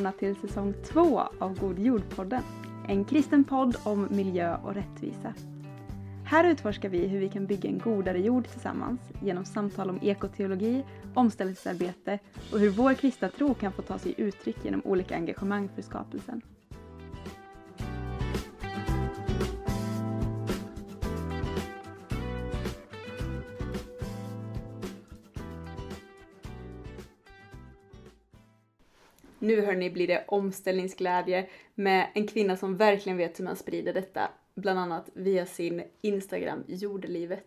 välkomna till säsong två av God jord-podden. En kristen podd om miljö och rättvisa. Här utforskar vi hur vi kan bygga en godare jord tillsammans genom samtal om ekoteologi, omställningsarbete och hur vår kristna tro kan få ta sig uttryck genom olika engagemang för skapelsen. Nu hörni blir det omställningsglädje med en kvinna som verkligen vet hur man sprider detta, bland annat via sin Instagram Jordelivet.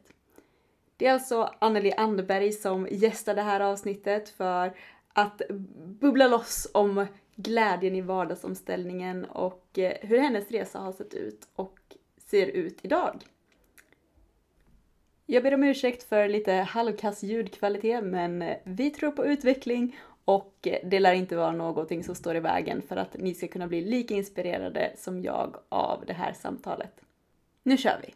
Det är alltså Anneli Anderberg som gästar det här avsnittet för att bubbla loss om glädjen i vardagsomställningen och eh, hur hennes resa har sett ut och ser ut idag. Jag ber om ursäkt för lite halvkass ljudkvalitet men eh, vi tror på utveckling och det lär inte vara någonting som står i vägen för att ni ska kunna bli lika inspirerade som jag av det här samtalet. Nu kör vi!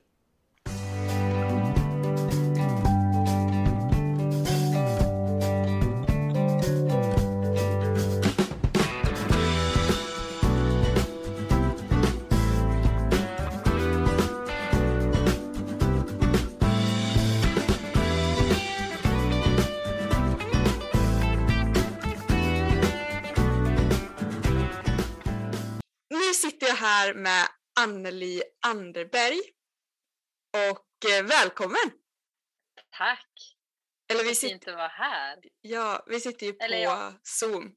Här med Anneli Anderberg och eh, välkommen! Tack! Eller vi sitter, att vara här. ja, vi sitter ju på Eller ja. Zoom.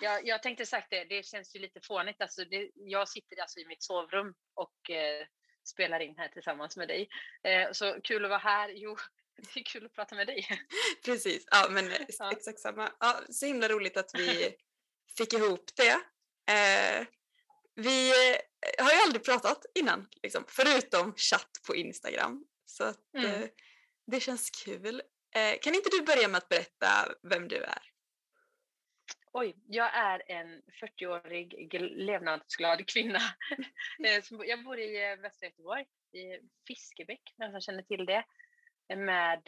Jag, jag tänkte sagt det, det känns ju lite fånigt. Alltså det, jag sitter alltså i mitt sovrum och eh, spelar in här tillsammans med dig. Eh, så kul att vara här. Jo, det är kul att prata med dig. Precis, ja men eh, Ja. exakt samma. Ja, så himla roligt att vi fick ihop det. Eh, vi eh, har ju aldrig pratat innan, liksom, förutom chatt på Instagram. Så att, Mm. eh, det känns kul. Eh, kan inte du börja med att berätta vem du är? Oj, jag är en 40-årig gl- levnadsglad kvinna. Eh, jag bor i eh, västra Göteborg, i Fiskebäck, den som känner till det, med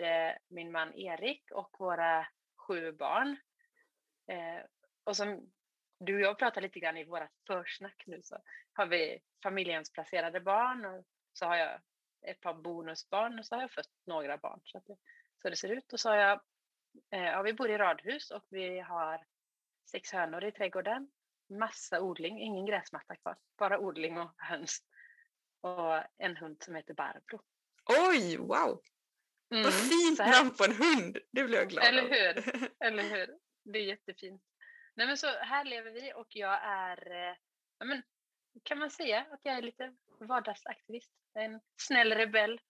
min man Erik och våra sju barn. Och som du och jag pratar lite grann i våra försnack nu så har vi familjehemsplacerade barn och så har jag ett par bonusbarn och så har jag fött några barn. Så, det, så det ser ut. Och så har jag, eh, ja, vi bor i radhus och vi har sex hönor i trädgården. Massa odling, ingen gräsmatta kvar. Bara odling och höns. Och en hund som heter Barbro. Oj, wow! Mm, Vad fint namn på en hund! Det blir jag glad Eller hur? Eller hur? Det är jättefint. Nej men så här lever vi och jag är, eh, ja, men, kan man säga att jag är lite vardagsaktivist? Jag är En snäll rebell,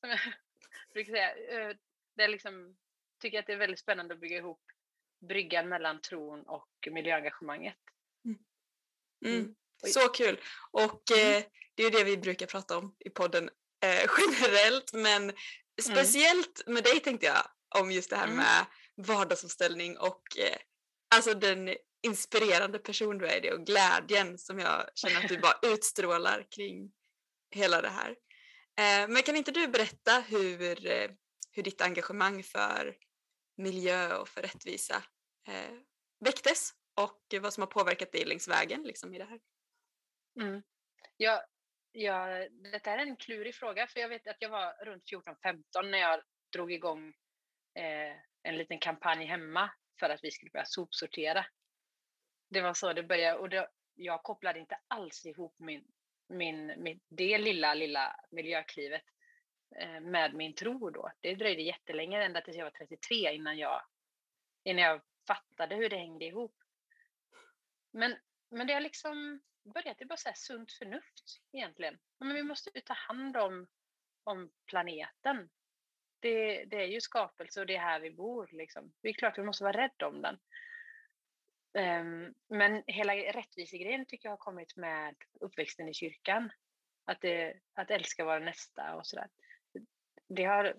som jag brukar säga. Eh, Det är liksom, tycker att det är väldigt spännande att bygga ihop bryggan mellan tron och miljöengagemanget. Mm. Mm. Oj. Så kul! Och Mm. eh, det är ju det vi brukar prata om i podden eh, generellt men speciellt med dig tänkte jag om just det här Mm. med vardagsomställning och eh, alltså den inspirerande person du är i det och glädjen som jag känner att du bara utstrålar kring hela det här. Eh, men kan inte du berätta hur, eh, hur ditt engagemang för miljö och för rättvisa eh, väcktes och vad som har påverkat dig längs vägen liksom, i det här? Mm. Jag, jag, detta är en klurig fråga, för jag vet att jag var runt 14-15 när jag drog igång eh, en liten kampanj hemma för att vi skulle börja sopsortera. Det var så det började och det, jag kopplade inte alls ihop min, min, min, det lilla, lilla miljöklivet eh, med min tro då. Det dröjde jättelänge, ända tills jag var 33 innan jag, innan jag fattade hur det hängde ihop. Men, men det har liksom börjat i bara så sunt förnuft egentligen. Men vi måste ju ta hand om, om planeten. Det, det är ju skapelse och det är här vi bor. Liksom. Det är klart att vi måste vara rädda om den. Um, men hela rättvisegrejen tycker jag har kommit med uppväxten i kyrkan. Att, det, att älska våra nästa och sådär. Det har,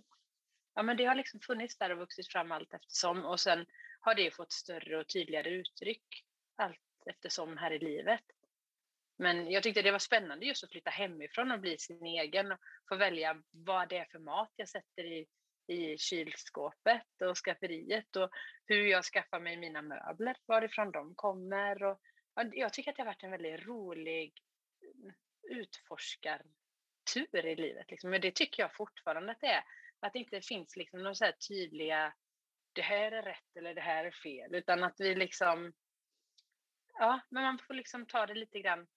ja, men det har liksom funnits där och vuxit fram allt eftersom. Och sen har det fått större och tydligare uttryck allt eftersom här i livet. Men jag tyckte det var spännande just att flytta hemifrån och bli sin egen och få välja vad det är för mat jag sätter i, i kylskåpet och skafferiet och hur jag skaffar mig mina möbler, varifrån de kommer och jag tycker att det har varit en väldigt rolig mm, utforskartur i livet. Liksom. Men det tycker jag fortfarande att det är. Att det inte finns liksom några så tydliga, det här är rätt eller det här är fel, utan att vi liksom, ja, men man får liksom ta det lite grann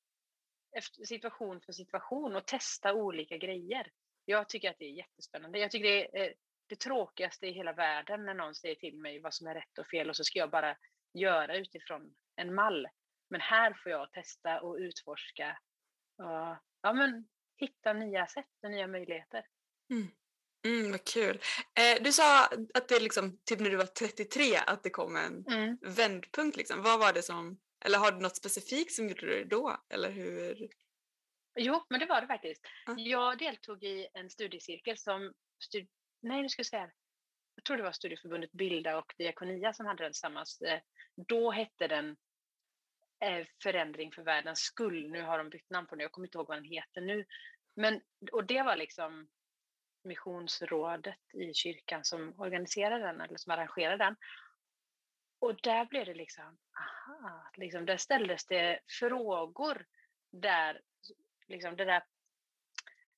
efter situation för situation och testa olika grejer. Jag tycker att det är jättespännande. Jag tycker det är det tråkigaste i hela världen när någon säger till mig vad som är rätt och fel och så ska jag bara göra utifrån en mall. Men här får jag testa och utforska och ja, men, hitta nya sätt och nya möjligheter. Mm. Mm, vad kul. Eh, du sa att det liksom, typ när du var 33, att det kom en mm. vändpunkt. Liksom. Vad var det som, eller har du något specifikt som gjorde det då? Eller hur? Jo, men det var det faktiskt. Mm. Jag deltog i en studiecirkel som, stud, nej nu ska jag säga, jag tror det var Studieförbundet Bilda och Diakonia som hade den tillsammans. Eh, då hette den eh, Förändring för världens skull. Nu har de bytt namn på den, jag kommer inte ihåg vad den heter nu. Men, och det var liksom missionsrådet i kyrkan som organiserade den eller som arrangerade den. Och där blev det liksom, aha, liksom där ställdes det frågor där liksom det där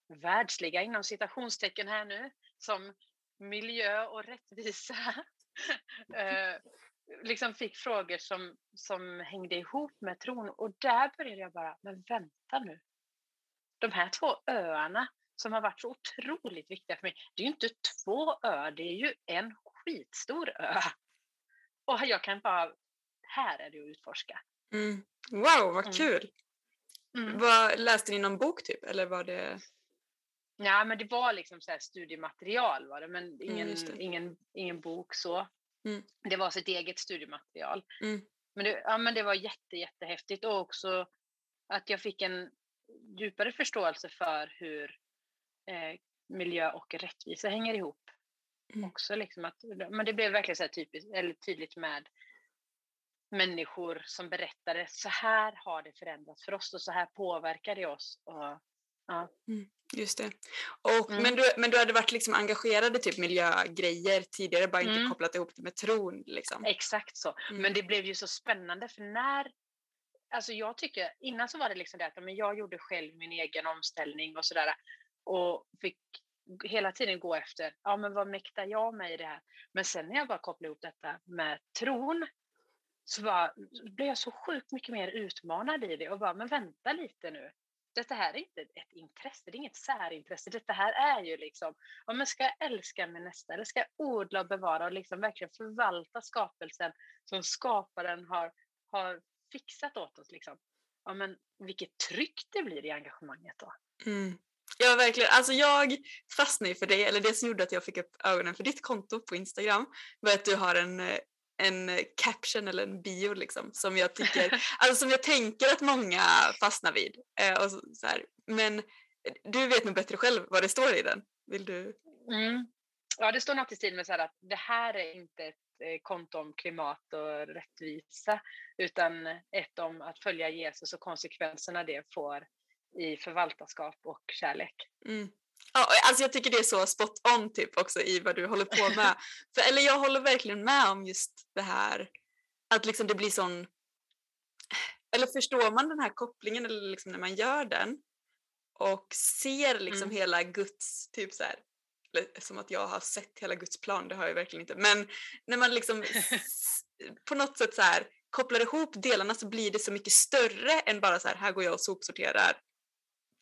världsliga inom citationstecken här nu som miljö och rättvisa eh, liksom fick frågor som, som hängde ihop med tron och där började jag bara, men vänta nu. De här två öarna som har varit så otroligt viktiga för mig. Det är ju inte två öar, det är ju en skitstor ö. Och jag kan bara, här är det att utforska. Mm. Wow, vad mm. kul! Mm. Vad, läste ni någon bok typ, eller var det? Ja, men det var liksom så studiematerial var det, men mm, ingen, mm, ingen, ingen bok så. Mm. Det var sitt eget studiematerial. Mm. Men, det, ja, men det var jätte, jättehäftigt och också att jag fick en djupare förståelse för hur eh, miljö och rättvisa hänger ihop. Också liksom att, men det blev verkligen så typiskt, eller tydligt med människor som berättade så här har det förändrats för oss och så här påverkar det oss. Och, ja. Mm, just det. Och, mm. men, du, men du hade varit liksom engagerad i typ miljögrejer tidigare, bara inte mm. kopplat ihop det med tron? Liksom. Exakt så. Mm. Men det blev ju så spännande för när Alltså jag tycker, innan så var det liksom det att men jag gjorde själv min egen omställning och sådär och fick hela tiden gå efter, ja men vad mäktar jag med i det här? Men sen när jag bara kopplade ihop detta med tron så var, blev jag så sjukt mycket mer utmanad i det och bara, men vänta lite nu. Detta här är inte ett intresse, det är inget särintresse. Detta här är ju liksom, om men ska älska min nästa, eller ska jag odla och bevara och liksom verkligen förvalta skapelsen som skaparen har, har fixat åt oss. Liksom. Ja, men vilket tryck det blir i engagemanget då. Mm. Ja, verkligen. Alltså jag fastnade för dig, eller det som gjorde att jag fick upp ögonen för ditt konto på Instagram var att du har en, eh, en caption eller en bio liksom som jag tycker, alltså som jag tänker att många fastnar vid. Eh, och så, så. Men du vet nog bättre själv vad det står i den. Vill du? Mm. Ja, det står något i stil med så att det här är inte ett eh, konto om klimat och rättvisa utan ett om att följa Jesus och konsekvenserna det får i förvaltarskap och kärlek. Mm. Ja, alltså jag tycker det är så spot on typ också i vad du håller på med. För, eller jag håller verkligen med om just det här att liksom det blir sån... Eller förstår man den här kopplingen eller liksom när man gör den och ser liksom mm. hela Guds, typ så här, som att jag har sett hela Guds plan, det har jag verkligen inte, men när man liksom på något sätt så här kopplar ihop delarna så blir det så mycket större än bara så här, här går jag och sopsorterar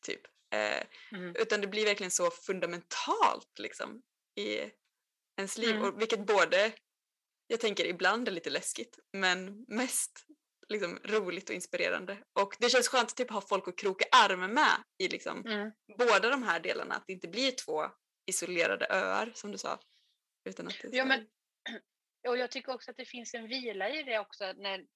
Typ. Eh, mm. Utan det blir verkligen så fundamentalt liksom, i ens liv. Mm. Och vilket både, jag tänker ibland är lite läskigt, men mest liksom, roligt och inspirerande. Och det känns skönt att typ, ha folk att kroka arm med i liksom, mm. båda de här delarna. Att det inte blir två isolerade öar som du sa. Utan att det ja, men, och jag tycker också att det finns en vila i det också. När,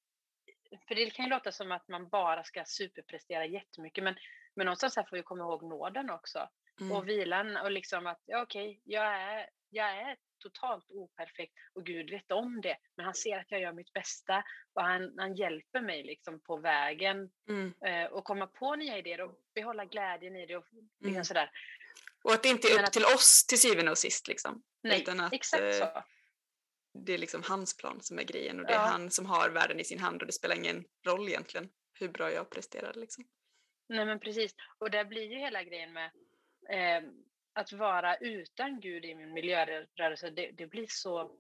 för det kan ju låta som att man bara ska superprestera jättemycket men men någonstans här får vi komma ihåg nåden också. Mm. Och vilan och liksom att, ja, okej, okay, jag, är, jag är totalt operfekt och Gud vet om det. Men han ser att jag gör mitt bästa och han, han hjälper mig liksom på vägen mm. eh, och komma på nya idéer och behålla glädjen i det och liksom mm. sådär. Och att det inte är upp att, till oss till syvende och sist liksom. Nej, att, exakt så. det är liksom hans plan som är grejen och det är Ja. han som har världen i sin hand och det spelar ingen roll egentligen hur bra jag presterar liksom. Nej men precis. Och där blir ju hela grejen med eh, att vara utan Gud i min miljörörelse, det, det blir så...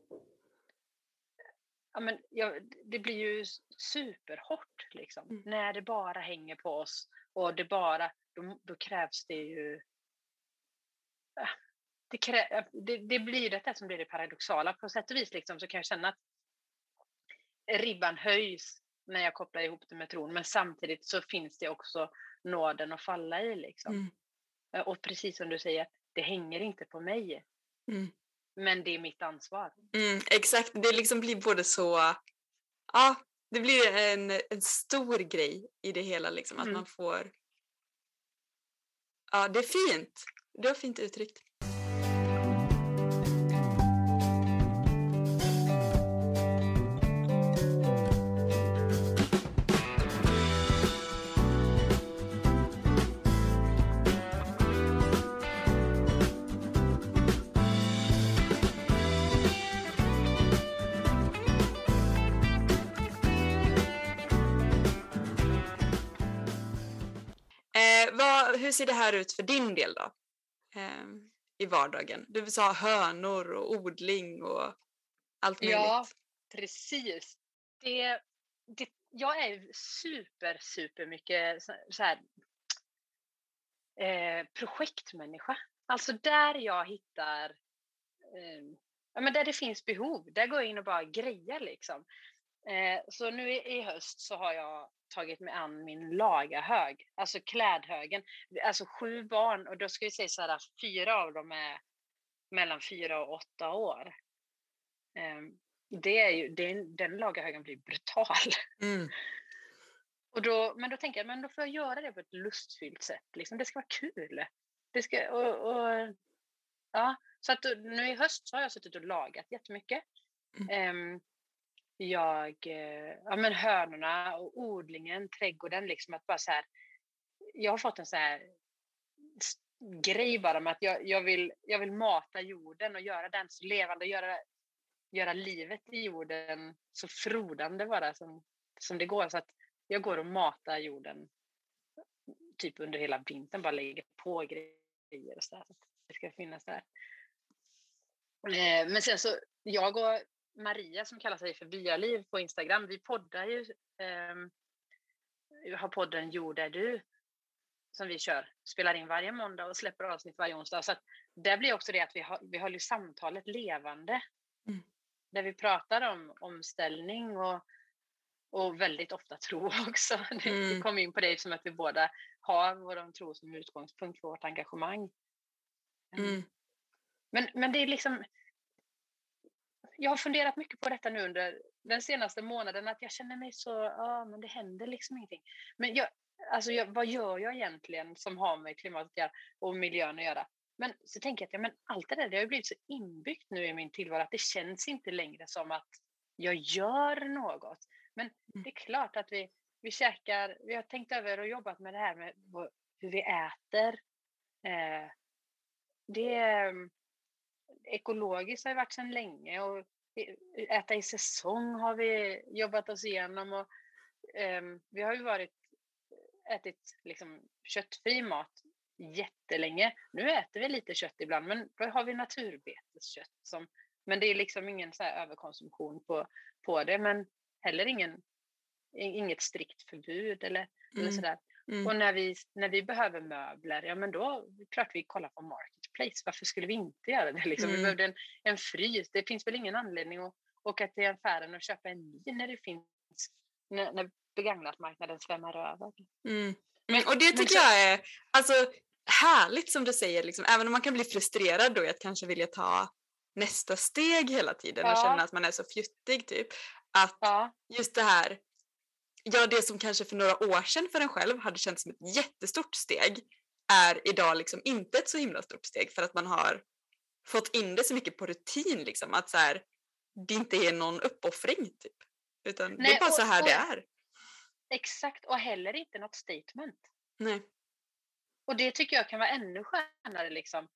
Ja, men, ja, det blir ju superhårt liksom. Mm. När det bara hänger på oss och det bara, då, då krävs det ju... Ah, Det, krä, det, det blir detta som blir det paradoxala. På sätt och vis liksom, så kan jag känna att ribban höjs när jag kopplar ihop det med tron, men samtidigt så finns det också nåden att falla i. Liksom. Mm. Och precis som du säger, det hänger inte på mig, Mm. men det är mitt ansvar. Mm, exakt, det liksom blir både så, ja, det blir en, en stor grej i det hela liksom att Mm. man får, ja det är fint, det var fint uttryckt. Hur ser det här ut för din del då? Eh, I vardagen. Du sa hönor och odling och allt möjligt. Ja, precis. Det, det, jag är super, super mycket så, så här, eh, projektmänniska. Alltså där jag hittar, eh, ja, men där det finns behov, där går jag in och bara grejar liksom. Eh, så nu i, i höst så har jag tagit mig an min lagahög, alltså klädhögen. Alltså sju barn och då ska vi säga så här att fyra av dem är mellan fyra och åtta år. Ehm, det är ju, det är, den lagahögen blir brutal. Mm. Och då, men då tänker jag, men då får jag göra det på ett lustfyllt sätt. Liksom. Det ska vara kul. Det ska, och, och, ja. Så att nu i höst så har jag suttit och lagat jättemycket. Mm. Ehm, jag, eh, ja men hönorna och odlingen, trädgården, liksom att bara så här. Jag har fått en så här grej bara med att jag, jag, vill, jag vill mata jorden och göra den så levande, göra, göra livet i jorden så frodande bara som, som det går. Så att jag går och matar jorden typ under hela vintern, bara lägger på grejer och så, där, så att det ska finnas där. Eh, men sen så, jag och Maria som kallar sig för Byaliv på Instagram, vi poddar ju, vi har podden Jord är du, som vi kör, spelar in varje måndag och släpper avsnitt varje onsdag. Så att där blir också det att vi, har, vi håller samtalet levande. Mm. Där vi pratar om omställning och, och väldigt ofta tro också. Det- Vi Mm. kom in på det som att vi båda har vår tro som utgångspunkt för vårt engagemang. Mm. Men, men det är liksom... Jag har funderat mycket på detta nu under den senaste månaden, att jag känner mig så, ja men det händer liksom ingenting. Men jag, alltså jag, vad gör jag egentligen som har med klimatet och miljön att göra? Men så tänker jag att ja, men allt det där det har blivit så inbyggt nu i min tillvaro att det känns inte längre som att jag gör något. Men Mm. det är klart att vi, vi käkar, vi har tänkt över och jobbat med det här med hur vi äter. Eh, det är, ekologiskt har det varit sedan länge och äta i säsong har vi jobbat oss igenom. Och, ehm, vi har ju varit, ätit liksom, köttfri mat jättelänge. Nu äter vi lite kött ibland, men då har vi naturbeteskött. Som, men det är liksom ingen så överkonsumtion på, på det, men heller ingen, inget strikt förbud eller, eller Mm. sådär. Mm. Och när vi, när vi behöver möbler, ja men då klart vi kollar på Marketplace. Varför skulle vi inte göra det? Liksom? Vi Mm. behövde en, en frys. Det finns väl ingen anledning att åka till affären och köpa en ny när det finns, när, när begagnatmarknaden svämmar över. Mm. Men- Mm. Och det men tycker så- jag är alltså, härligt som du säger, liksom, även om man kan bli frustrerad då i att kanske vilja ta nästa steg hela tiden och Ja. känna att man är så fjuttig typ. Att Ja, just det här, ja det som kanske för några år sedan för en själv hade känts som ett jättestort steg är idag liksom inte ett så himla stort steg för att man har fått in det så mycket på rutin liksom att så här, det inte är någon uppoffring typ. Utan det Nej, är bara och- så här och- det är. exakt. Och heller inte något statement. Nej. Och det tycker jag kan vara ännu skönare. Liksom.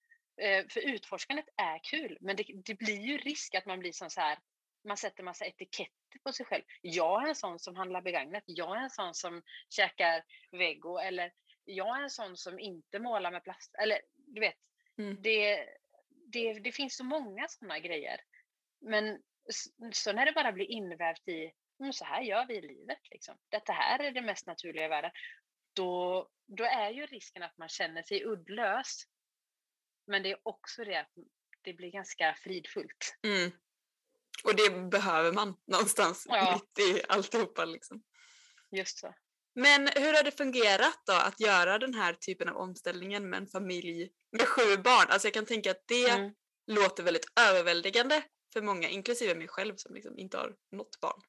Eh, för utforskandet är kul, men det, det blir ju risk att man blir som så här, man sätter massa etiketter på sig själv. Jag är en sån som handlar begagnat. Jag är en sån som käkar vego eller jag är en sån som inte målar med plast. Eller du vet, mm. det, det, det finns så många såna grejer. Men så när det bara blir invävt i, mm, så här gör vi i livet, liksom. detta här är det mest naturliga i världen, då, då är ju risken att man känner sig uddlös. Men det är också det att det blir ganska fridfullt. Mm. Och det behöver man någonstans ja. mitt i alltihopa. Liksom. Just så. Men hur har det fungerat då att göra den här typen av omställningen med en familj med sju barn? Alltså jag kan tänka att det mm. låter väldigt överväldigande för många, inklusive mig själv som liksom inte har något barn.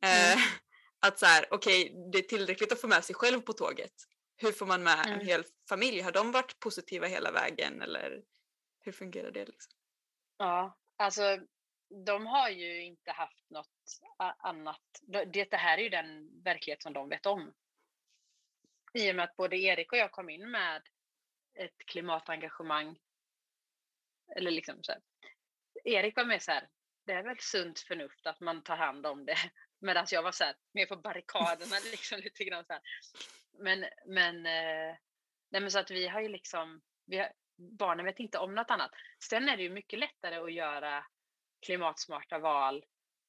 Mm. Eh, att så här, okej, okay, det är tillräckligt att få med sig själv på tåget. Hur får man med mm. en hel familj? Har de varit positiva hela vägen eller hur fungerar det? Liksom? Ja, alltså de har ju inte haft något annat. Det, det här är ju den verklighet som de vet om. I och med att både Erik och jag kom in med ett klimatengagemang. Eller liksom så här. Erik var med så här, det är väl sunt förnuft att man tar hand om det. Medan jag var så här, mer på barrikaderna liksom lite grann så här. Men, men, eh, nej men så att vi har ju liksom, vi har, barnen vet inte om något annat. Sen är det ju mycket lättare att göra klimatsmarta val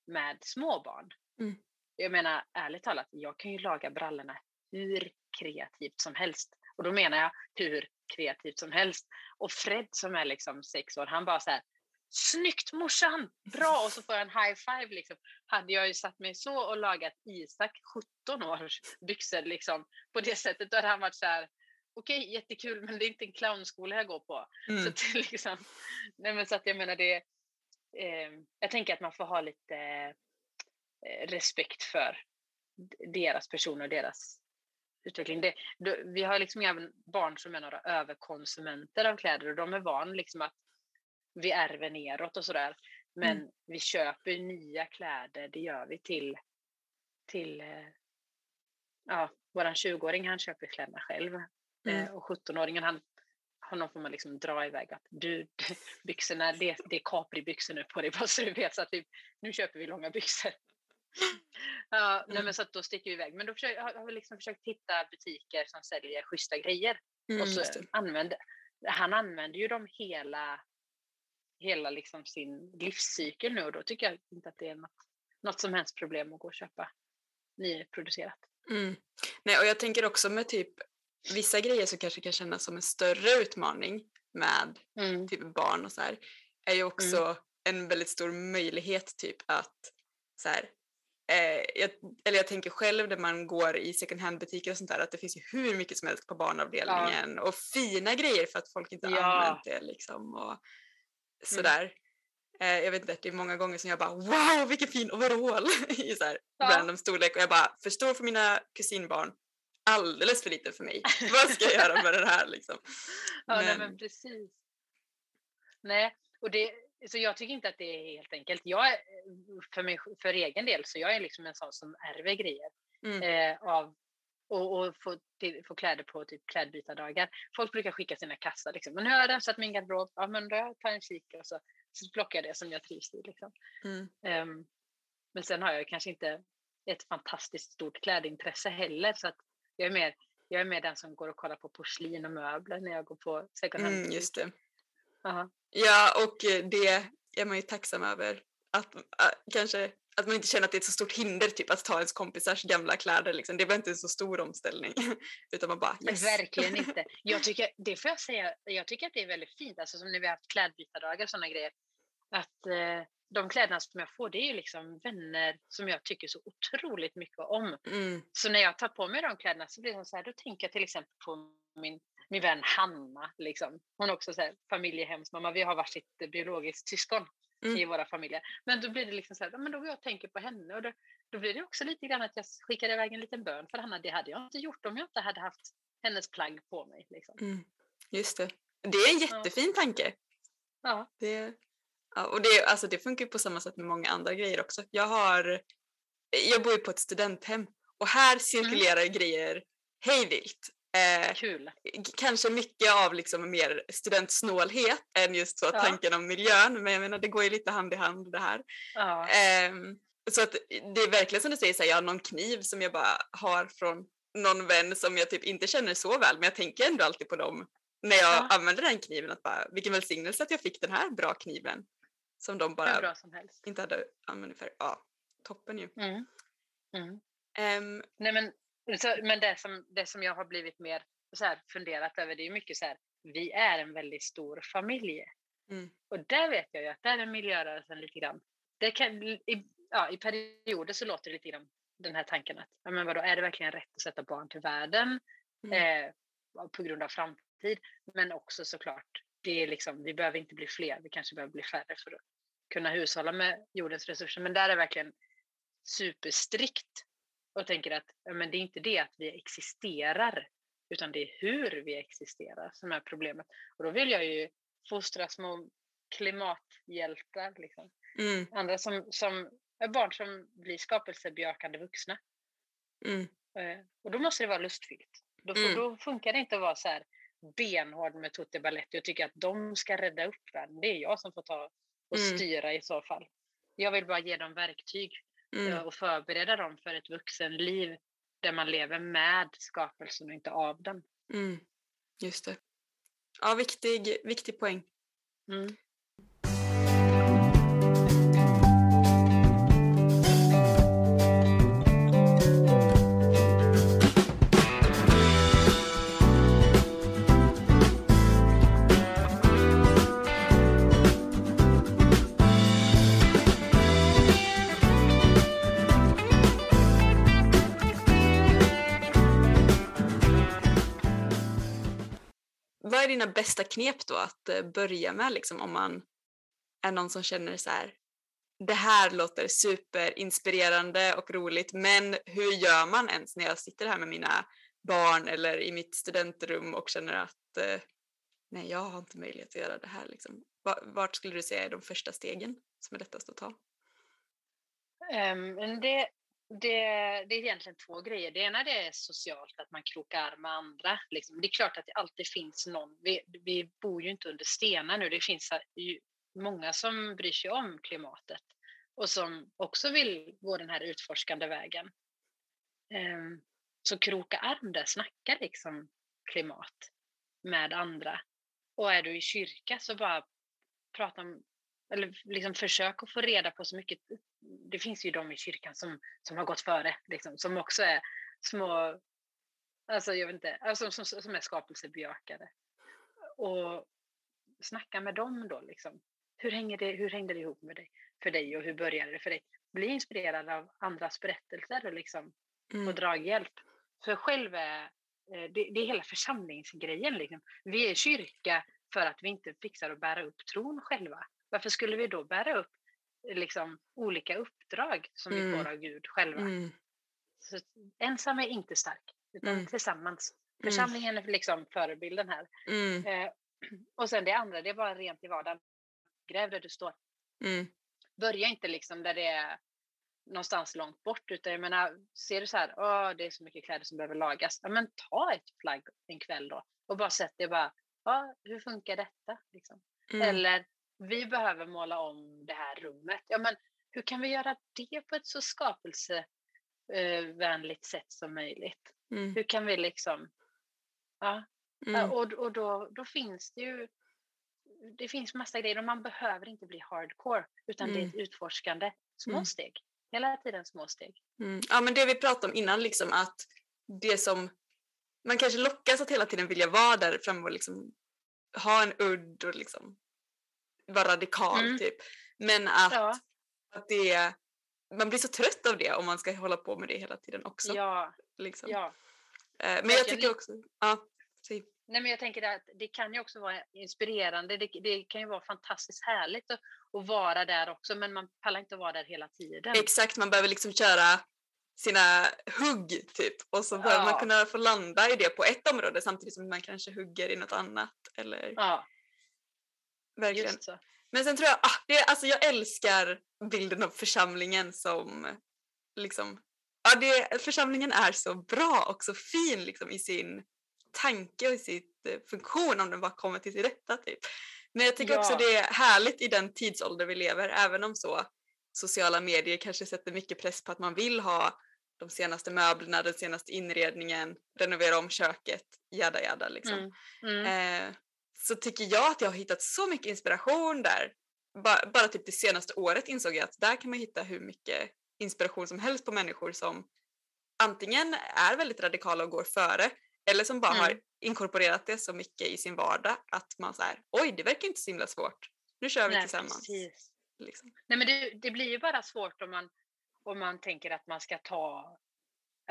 med små barn. Mm. Jag menar ärligt talat, jag kan ju laga brallorna hur kreativt som helst. Och då menar jag hur kreativt som helst. Och Fred som är liksom sex år, han bara så här, Snyggt morsan! Bra! Och så får jag en high five liksom. Hade jag ju satt mig så och lagat Isak 17 års byxor liksom på det sättet, då hade han varit så här okej, okay, jättekul, men det är inte en clownskola jag går på. Mm. Så, att, liksom, nej, men så att jag menar det, eh, jag tänker att man får ha lite eh, respekt för deras person och deras utveckling. Det, då, vi har liksom inga barn som är några överkonsumenter av kläder och de är van liksom att vi ärver neråt och sådär. Men mm. vi köper nya kläder, det gör vi till, till eh, ja, våran 20-åring han köper kläderna själv. Mm. Eh, och 17-åringen han, honom får man liksom dra iväg att du, byxorna, det, det är Capri-byxor nu på dig bara så du vet så att vi, nu köper vi långa byxor. Ja, mm. nej, men så att då sticker vi iväg. Men då försöker, har vi liksom försökt hitta butiker som säljer schyssta grejer. Mm, och så använder, han använder ju dem hela, hela liksom sin livscykel nu och då tycker jag inte att det är något, något som helst problem att gå och köpa nyproducerat. Mm. Nej, och jag tänker också med typ vissa grejer som kanske kan kännas som en större utmaning med mm. typ barn och så här, är ju också mm. en väldigt stor möjlighet typ att så här, eh, jag, eller jag tänker själv när man går i second hand-butiker och sånt där att det finns ju hur mycket som helst på barnavdelningen ja. och fina grejer för att folk inte ja. använt det liksom och sådär. Mm. Eh, jag vet inte, det är många gånger som jag bara wow vilken fin overall i så här ja. random storlek och jag bara för stor för mina kusinbarn alldeles för lite för mig. Vad ska jag göra med det här liksom? Ja, men... Nej, men precis. Nej, och det, så jag tycker inte att det är helt enkelt. Jag är, för, mig, för egen del så jag är liksom en sån som ärver grejer mm. eh, av och, och få, till, få kläder på typ klädbytardagar. Folk brukar skicka sina kassar liksom. Men nu har jag rensat min garderob. Ja, men då tar jag en kik och så, så plockar jag det som jag trivs i. Liksom. Mm. Um, men sen har jag kanske inte ett fantastiskt stort klädintresse heller så att jag är mer, jag är mer den som går och kollar på porslin och möbler när jag går på second hand. Mm, just det. Aha. Ja, och eh, det är man ju tacksam över. Att, äh, kanske, att man inte känner att det är ett så stort hinder typ, att ta ens kompisars gamla kläder. Liksom. Det var inte en så stor omställning. Utan man bara yes. Verkligen inte. Jag tycker, det får jag säga, jag tycker att det är väldigt fint, alltså som när vi har haft klädbytardagar och sådana grejer. Att eh, de kläderna som jag får, det är ju liksom vänner som jag tycker så otroligt mycket om. Mm. Så när jag tar på mig de kläderna så blir det så här, då tänker jag till exempel på min, min vän Hanna. Liksom. Hon är också så här, familjehemsmamma. Vi har varsitt biologiskt syskon mm. i våra familjer. Men då blir det liksom så här, men då jag tänker på henne och då, då blir det också lite grann att jag skickar iväg en liten bön för Hanna. Det hade jag inte gjort om jag inte hade haft hennes plagg på mig. Liksom. Mm. Just det. Det är en jättefin ja. tanke. Ja. Det, Ja, och det, alltså det funkar på samma sätt med många andra grejer också. Jag, har, jag bor ju på ett studenthem och här cirkulerar mm. grejer hejvilt. Eh, Kul. kanske mycket av liksom mer studentsnålhet än just så Ja. tanken om miljön, men jag menar det går ju lite hand i hand det här. Ja. Ehm, så att det är verkligen som du säger, så här, jag har någon kniv som jag bara har från någon vän som jag typ inte känner så väl, men jag tänker ändå alltid på dem när jag Ja. använder den kniven, att bara vilken välsignelse att jag fick den här bra kniven som de bara som helst. inte hade använt för. Ja, toppen ju. Mm. Mm. Ehm, Nej, men, så, men det, som, det som jag har blivit mer så här, funderat över, det är mycket så här, vi är en väldigt stor familj. Mm. Och där vet jag ju att där är miljörörelsen lite grann. Det kan, i, ja, I perioder så låter det lite grann den här tanken att, ja, men vadå, är det verkligen rätt att sätta barn till världen Mm. eh, på grund av framtid? Men också såklart, det är liksom, vi behöver inte bli fler, vi kanske behöver bli färre för att kunna hushålla med jordens resurser. Men där är verkligen superstrikt och tänker att men det är inte det att vi existerar, utan det är hur vi existerar som är problemet. Och då vill jag ju fostra små klimathjältar, liksom. mm, andra som, som är barn som blir skapelsebejakande vuxna. mm, Eh, Och då måste det vara lustfyllt. Då, Mm. då funkar det inte att vara så här benhård med Tutti Baletti och tycka att de ska rädda upp världen. Det är jag som får ta och Mm. styra i så fall. Jag vill bara ge dem verktyg eh, mm. och förbereda dem för ett vuxenliv där man lever med skapelsen och inte av den. Mm, just det. Ja, viktig, viktig poäng. Mm. Dina bästa knep då att eh, börja med liksom om man är någon som känner så här det här låter superinspirerande och roligt men hur gör man ens när jag sitter här med mina barn eller i mitt studentrum och känner att eh, nej jag har inte möjlighet att göra det här liksom. Vart skulle du säga är de första stegen som är lättast att ta? Um, det, det, det är egentligen två grejer. Det ena det är socialt, att man krokar arm med andra. Liksom. Det är klart att det alltid finns någon. Vi, vi bor ju inte under stenar nu. Det finns ju många som bryr sig om klimatet och som också vill gå den här utforskande vägen. Ehm, så kroka arm där, snacka liksom klimat med andra. Och är du i kyrka så bara prata om, eller liksom försök att få reda på så mycket. Det finns ju de i kyrkan som, som har gått före, liksom, som också är små, alltså jag vet inte, alltså, som, som är skapelsebejakare. Och snacka med dem då liksom. Hur, hänger det, hur hängde det ihop med dig, för dig och hur började det för dig? Bli inspirerad av andras berättelser och liksom Mm. och draghjälp. För själv är eh, det, det är hela församlingsgrejen. Liksom. Vi är kyrka för att vi inte fixar att bära upp tron själva. Varför skulle vi då bära upp liksom, olika uppdrag som vi Mm. får av Gud själva? Mm. Så, ensam är inte stark, utan Mm. tillsammans. Mm. Församlingen är liksom förebilden här. Mm. Eh, och sen det andra, det är bara rent i vardagen. Gräv där du står. Mm. Börja inte liksom där det är någonstans långt bort. Utan jag menar, ser du så här, Åh, det är så mycket kläder som behöver lagas. Ja, men ta ett plagg en kväll då och bara sätt det bara, ja, hur funkar detta? Liksom. Mm. Eller, vi behöver måla om det här rummet. Ja, men hur kan vi göra det på ett så skapelsevänligt sätt som möjligt? Mm. Hur kan vi liksom, ja, Mm. och, och då, då finns det ju det finns massa grejer och man behöver inte bli hardcore utan det är Mm. ett utforskande. Små Mm. steg. Hela tiden små steg. Mm. Ja men det vi pratade om innan liksom att det som man kanske lockas att hela tiden vilja vara där framme och liksom ha en udd och liksom vara radikal Mm. typ. Men att, Ja, att det, man blir så trött av det om man ska hålla på med det hela tiden också. ja, Liksom. ja. Eh, Men jag tycker också, ja, säg. Nej, men jag tänker att det kan ju också vara inspirerande. Det, det kan ju vara fantastiskt härligt att, att vara där också, men man pallar inte att vara där hela tiden. exakt man behöver liksom köra sina hugg typ och så behöver man Ja. kunna få landa i det på ett område samtidigt som man kanske hugger i något annat. Eller, Ja, verkligen. Men sen tror jag, ah, det, alltså jag älskar bilden av församlingen som liksom, ja det, församlingen är så bra och så fin liksom i sin tanke och i sitt eh, funktion om den bara kommer till sin rätta typ. Men jag tycker Ja. också det är härligt i den tidsålder vi lever, även om så sociala medier kanske sätter mycket press på att man vill ha de senaste möblerna, den senaste inredningen, renovera om köket, jada jada liksom. Mm. Mm. Eh, så tycker jag att jag har hittat så mycket inspiration där. Bara, bara typ det senaste året insåg jag att där kan man hitta hur mycket inspiration som helst på människor som antingen är väldigt radikala och går före eller som bara har Mm. inkorporerat det så mycket i sin vardag att man säger oj det verkar inte så himla svårt. Nu kör vi Nej, tillsammans. Liksom. Nej, men det, det blir ju bara svårt om man, om man tänker att man ska ta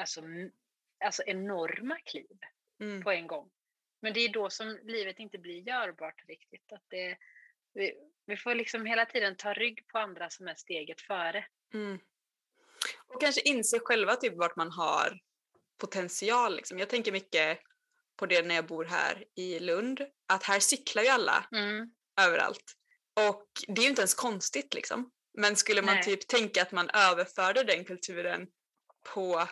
alltså, alltså enorma kliv Mm. på en gång. Men det är då som livet inte blir görbart riktigt. Att det, vi, vi får liksom hela tiden ta rygg på andra som är steget före. Mm. Och kanske inse själva typ vart man har potential. Liksom. Jag tänker mycket på det när jag bor här i Lund, att här cyklar ju alla Mm. överallt. Och det är ju inte ens konstigt liksom. Men skulle man Nej. typ tänka att man överförde den kulturen på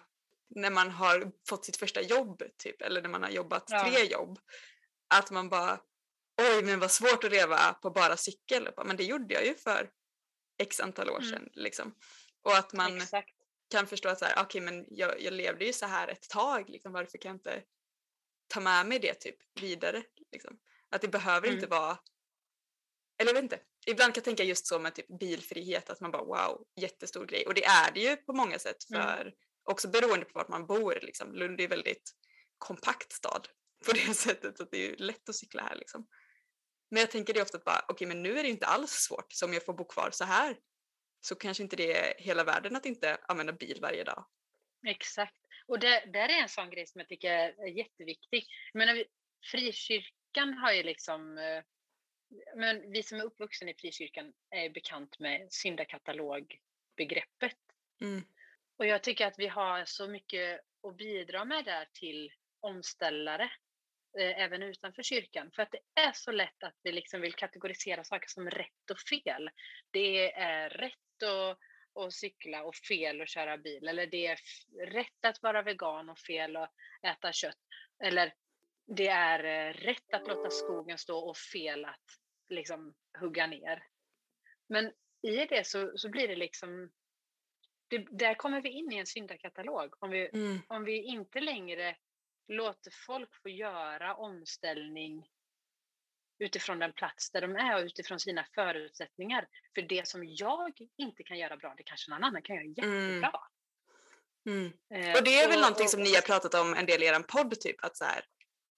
när man har fått sitt första jobb typ, eller när man har jobbat Ja. tre jobb. Att man bara, oj men vad svårt att leva på bara cykel. Bara, Men det gjorde jag ju för x antal år Mm. sedan. Liksom. Och att man Exakt. kan förstå att så här, okej men jag, jag levde ju så här ett tag, liksom, varför kan jag inte ta med mig det typ vidare? Liksom? Att det behöver inte Mm. vara, eller jag vet inte, ibland kan jag tänka just så med typ bilfrihet, att man bara wow, jättestor grej. Och det är det ju på många sätt, Mm. Också beroende på vart man bor. Liksom. Lund är en väldigt kompakt stad på det sättet att det är lätt att cykla här. Liksom. Men jag tänker det ofta att bara, okej men nu är det inte alls svårt, så om jag får bo kvar så här så kanske inte det är hela världen att inte använda bil varje dag. Exakt. Och det där är en sån grej som jag tycker är jätteviktig. Jag menar, frikyrkan har ju liksom... eh, Men vi som är uppvuxna i frikyrkan är bekant med syndakatalogbegreppet. Mm. Och jag tycker att vi har så mycket att bidra med där till omställare, eh, även utanför kyrkan. För att det är så lätt att vi liksom vill kategorisera saker som rätt och fel. Det är rätt att, att cykla och fel att köra bil. Eller det är rätt att vara vegan och fel att äta kött. Eller det är eh, rätt att låta skogen stå och fel att liksom hugga ner. Men i det så, så blir det liksom det, där kommer vi in i en syndakatalog. Om vi, Mm. om vi inte längre låter folk få göra omställning utifrån den plats där de är och utifrån sina förutsättningar. För det som jag inte kan göra bra, det kanske någon annan kan göra jättebra. Mm. Eh, Och det är väl någonting och- som ni har pratat om en del i er podd, typ att så här,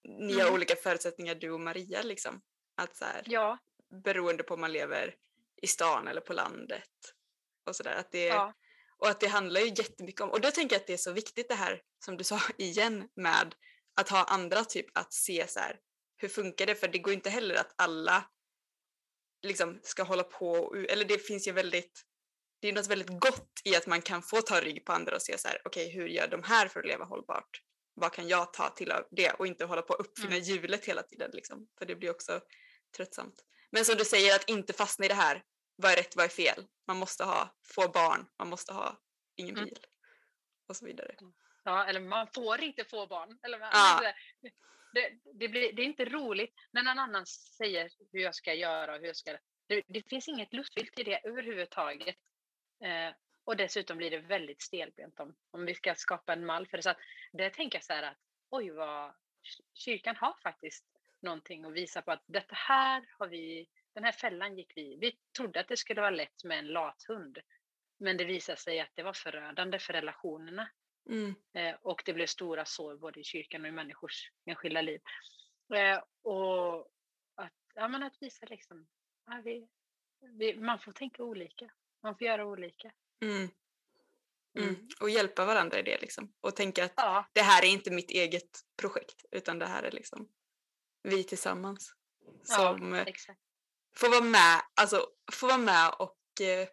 ni har Mm. olika förutsättningar du och Maria liksom. Att så här, Ja, beroende på om man lever i stan eller på landet. Och, så där, att det, ja, och att det handlar ju jättemycket om, och då tänker jag att det är så viktigt det här som du sa igen med att ha andra typ att se så här, hur funkar det? För det går inte heller att alla liksom ska hålla på, eller det finns ju väldigt, det är något väldigt gott i att man kan få ta rygg på andra och se så här, okej hur gör de här för att leva hållbart? Vad kan jag ta till av det? Och inte hålla på att uppfinna hjulet hela tiden liksom, för det blir också tröttsamt. Men som du säger, att inte fastna i det här, vad är rätt, vad är fel? Man måste ha få barn, man måste ha ingen Mm. bil och så vidare. ja, eller man får inte få barn. Eller man, Ja. det, det, blir, det är inte roligt när någon annan säger hur jag ska göra och hur jag ska... Det, det finns inget lustfyllt i det överhuvudtaget. Eh, och dessutom blir det väldigt stelbent om, om vi ska skapa en mall för det. Så att, där tänker jag så här att oj vad kyrkan har faktiskt någonting att visa på att detta här har vi, den här fällan gick vi Vi trodde att det skulle vara lätt med en lathund. Men det visade sig att det var förödande för relationerna. Mm. Eh, och det blev stora sår både i kyrkan och i människors enskilda liv. Eh, och att, ja, men att visa liksom, ja, vi, vi, man får tänka olika. Man får göra olika. Mm. Mm. Mm. Och hjälpa varandra i det liksom. Och tänka att Ja, det här är inte mitt eget projekt utan det här är liksom vi tillsammans som ja får vara med, alltså får vara med och eh,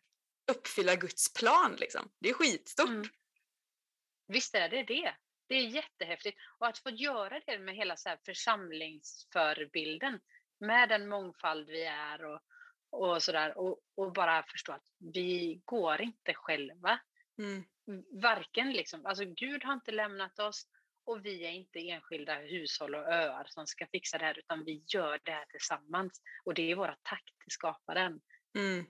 uppfylla Guds plan liksom. Det är skitstort. Mm. Visst är det det. Det är jättehäftigt. Och att få göra det med hela så här församlingsförebilden, med den mångfald vi är och, och sådär. Och, och bara förstå att vi går inte själva. Mm. varken liksom, alltså Gud har inte lämnat oss och vi är inte enskilda hushåll och öar som ska fixa det här utan vi gör det här tillsammans. Och det är våra tack till skaparen. Mm.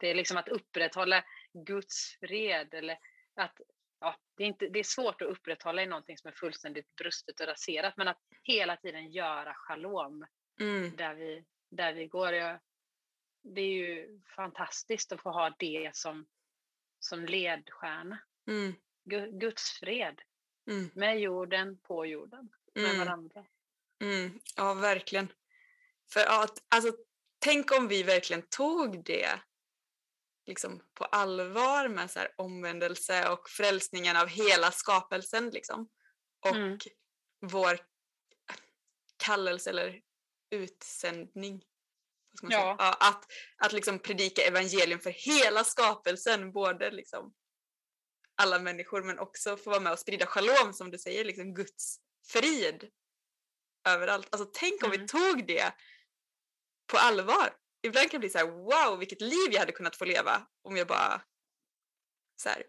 Det är liksom att upprätthålla Guds fred eller att ja, det, är inte, det är svårt att upprätthålla i någonting som är fullständigt brustet och raserat men att hela tiden göra shalom Mm. där vi, där vi går. Det är ju fantastiskt att få ha det som, som ledstjärna. Mm. Gu- Guds fred Mm. med jorden, på jorden, med Mm. varandra. Mm. Ja, verkligen. För att, alltså, tänk om vi verkligen tog det liksom, på allvar med så här, omvändelse och frälsningen av hela skapelsen. Liksom. Och Mm. vår kallelse eller utsändning. Ja, att att liksom predika evangelium för hela skapelsen, både liksom alla människor men också få vara med och sprida shalom som du säger, liksom Guds frid överallt. Alltså tänk om Mm. vi tog det på allvar. Ibland kan det bli så här, wow vilket liv jag hade kunnat få leva om jag bara så här,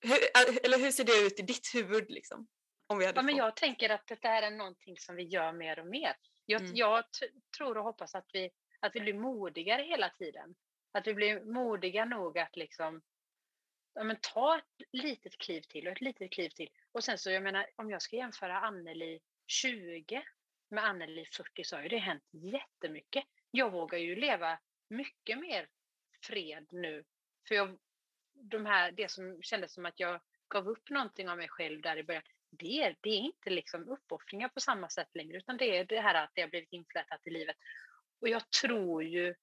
hur, eller hur ser det ut i ditt huvud liksom? Om vi hade Ja, men jag tänker att det här är någonting som vi gör mer och mer. Jag, Mm. jag tror och hoppas att vi, att vi blir modigare hela tiden. Att vi blir modiga nog att liksom ja, men ta ett litet kliv till och ett litet kliv till. Och sen så, jag menar, om jag ska jämföra Anneli 20 med Anneli 40 så har ju det hänt jättemycket. Jag vågar ju leva mycket mer fred nu. För jag, de här, det som kändes som att jag gav upp någonting av mig själv där i början, det är, det är inte liksom uppoffringar på samma sätt längre, utan det är det här att det har blivit inflätat i livet. Och jag tror ju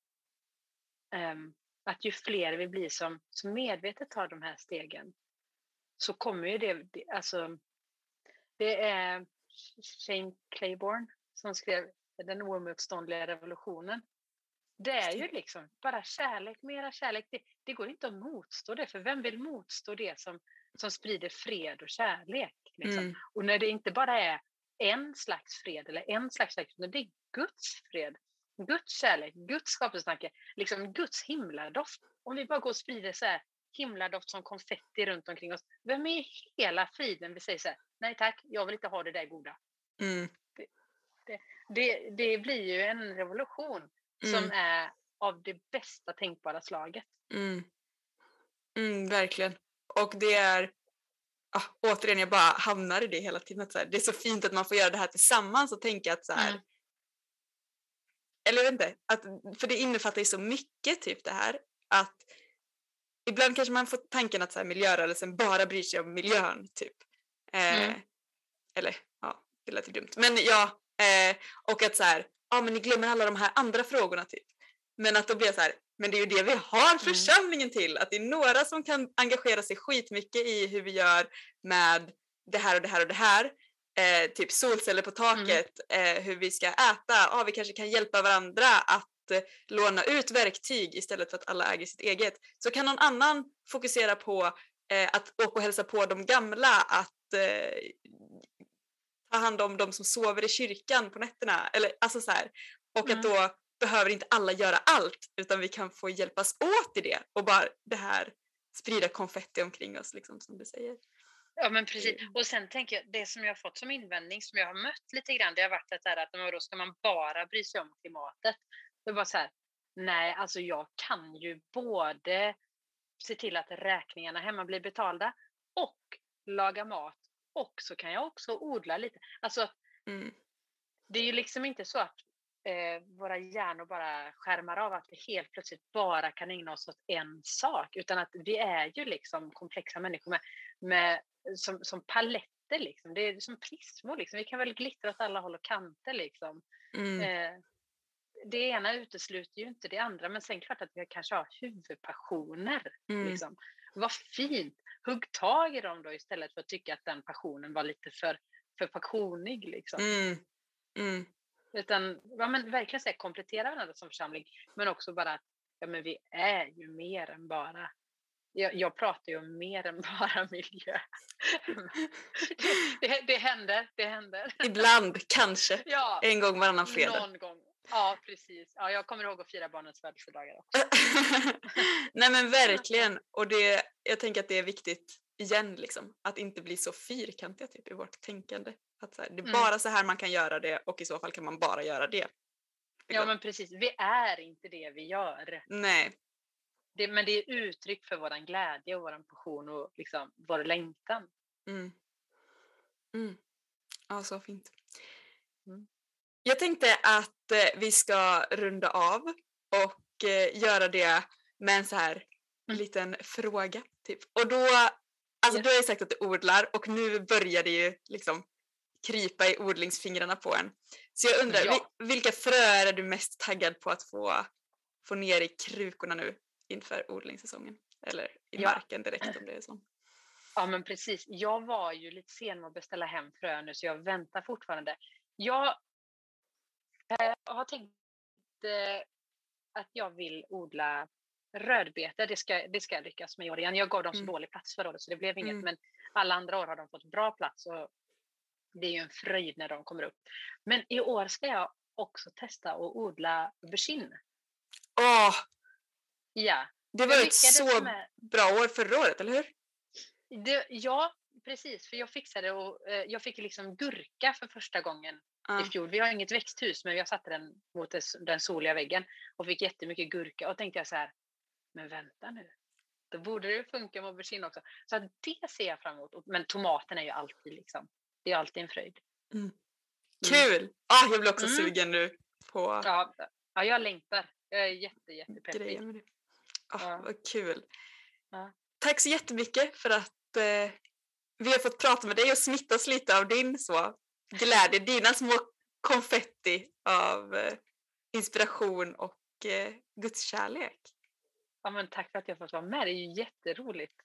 ehm, att ju fler vi blir som, som medvetet tar de här stegen, så kommer ju det, det alltså, det är Shane Claiborne som skrev Den oemotståndliga revolutionen. Det är ju liksom bara kärlek, mera kärlek. Det, det går inte att motstå det, för vem vill motstå det som, som sprider fred och kärlek? Liksom? Mm. Och när det inte bara är en slags fred eller en slags kärlek, utan det är Guds fred, Guds kärlek, Guds skapelsetanke, liksom Guds himladoft. Om vi bara går och sprider så här himladoft som konfetti runt omkring oss, vem i hela friden vill säga så här, nej tack, jag vill inte ha det där goda. Mm. Det, det blir ju en revolution som Mm. är av det bästa tänkbara slaget. Mm. Mm, verkligen. Och det är, ah, återigen jag bara hamnar i det hela tiden. Att så här, det är så fint att man får göra det här tillsammans och tänka att så här, Mm. Eller jag vet inte, att, för det innefattar ju så mycket typ det här att ibland kanske man får tanken att så här, miljörörelsen bara bryr sig om miljön typ. Eh, Mm. Eller ja, det lät ju dumt. Men ja, eh, och att så här, ja men ni glömmer alla de här andra frågorna typ. Men att då blir jag så här, men det är ju det vi har församlingen till, att det är några som kan engagera sig skitmycket i hur vi gör med det här och det här och det här. Eh, typ solceller på taket, eh, hur vi ska äta, ja vi kanske kan hjälpa varandra att eh, låna ut verktyg istället för att alla äger sitt eget. Så kan någon annan fokusera på eh, att åka och hälsa på de gamla, att eh, ta hand om de som sover i kyrkan på nätterna. Eller, alltså så här. Och Mm. att då behöver inte alla göra allt utan vi kan få hjälpas åt i det och bara det här sprida konfetti omkring oss liksom som du säger. Ja men precis. Mm. Och sen tänker jag, det som jag har fått som invändning som jag har mött lite grann, det har varit det här att då ska man bara bry sig om klimatet. Det är bara så här, nej alltså jag kan ju både se till att räkningarna hemma blir betalda och laga mat och så kan jag också odla lite. Alltså Mm. det är ju liksom inte så att eh, våra hjärnor bara skärmar av att vi helt plötsligt bara kan ägna oss åt en sak, utan att vi är ju liksom komplexa människor med, med, som, som paletter. Liksom. Det är som prismor. Liksom. Vi kan väl glittra åt alla håll och kanter. Liksom. Mm. Eh, det ena utesluter ju inte det andra, men sen klart att vi kanske har huvudpassioner. Mm. Liksom. Vad fint! Hugg tag i dem då istället för att tycka att den passionen var lite för, för passionig. Liksom. Mm. Mm. Utan ja, men verkligen så här, komplettera varandra som församling. Men också bara att ja, men vi är ju mer än bara... Jag, jag pratar ju om mer än bara miljö. det, det, det händer, det händer. Ibland, kanske, Ja, en gång varannan fredag. någon gång. Ja, precis. Ja, jag kommer ihåg att fira barnens födelsedagar också. Nej men verkligen. Och det, jag tänker att det är viktigt igen liksom, att inte bli så fyrkantiga typ i vårt tänkande. Att så här, det är Mm. bara så här man kan göra det och i så fall kan man bara göra det. Ja men precis, vi är inte det vi gör. Nej, Det, men det är uttryck för våran glädje och våran passion och liksom vår längtan. Mm. Mm. Ja, så fint. Mm. Jag tänkte att eh, vi ska runda av och eh, göra det med en så här Mm. liten fråga. Typ. Och då, alltså Yes. du har ju sagt att du odlar och nu börjar det ju liksom krypa i odlingsfingrarna på en. Så jag undrar, Ja. vil- vilka fröer är du mest taggad på att få, få ner i krukorna nu inför odlingssäsongen? Eller i Ja. marken direkt om det är så. Ja men precis, jag var ju lite sen med att beställa hem frön nu så jag väntar fortfarande. Jag eh, har tänkt eh, att jag vill odla rödbete. Det ska, det ska jag lyckas med i år igen. Jag gav dem så Mm. dålig plats förra året så det blev inget. Mm. Men alla andra år har de fått bra plats och det är ju en fröjd när de kommer upp. Men i år ska jag också testa att odla aubergine. Åh, Ja, det var ett så med- bra år förra året, eller hur? Det, ja, precis. För jag fixade och eh, jag fick liksom gurka för första gången Ja. i fjol. Vi har inget växthus, men jag satte den mot den soliga väggen och fick jättemycket gurka. Och tänkte jag så här, men vänta nu. Då borde det funka med aubergine också. Så det ser jag fram emot. Men tomaten är ju alltid liksom, det är alltid en fröjd. Kul! Ah, jag blir också Mm. sugen nu på Ja, ja jag längtar. Jag är jätte, jättepeppig. Ah, Ja. Vad kul! Ja. Tack så jättemycket för att eh, vi har fått prata med dig och smittas lite av din så glädje, dina små konfetti av eh, inspiration och eh, gudskärlek. Ja, men tack för att jag fått vara med. Det är ju jätteroligt.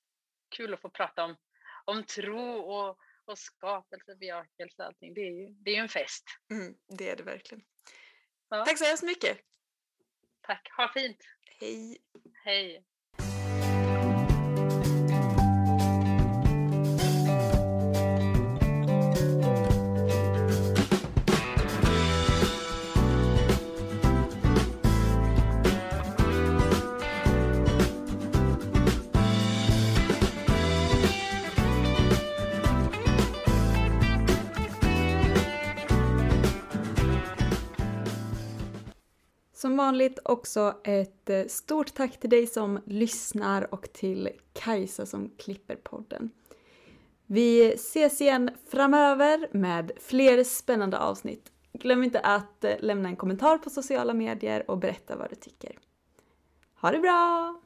Kul att få prata om, om tro och, och skapelse, bejakelse och allting. Det är ju det är en fest. Mm, det är det verkligen. Ja. Tack så hemskt mycket! Tack. Ha fint. Hej! Hej. Som vanligt också ett eh, stort tack till dig som lyssnar och till Kajsa som klipper podden. Vi ses igen framöver med fler spännande avsnitt. Glöm inte att eh, lämna en kommentar på sociala medier och berätta vad du tycker. Ha det bra!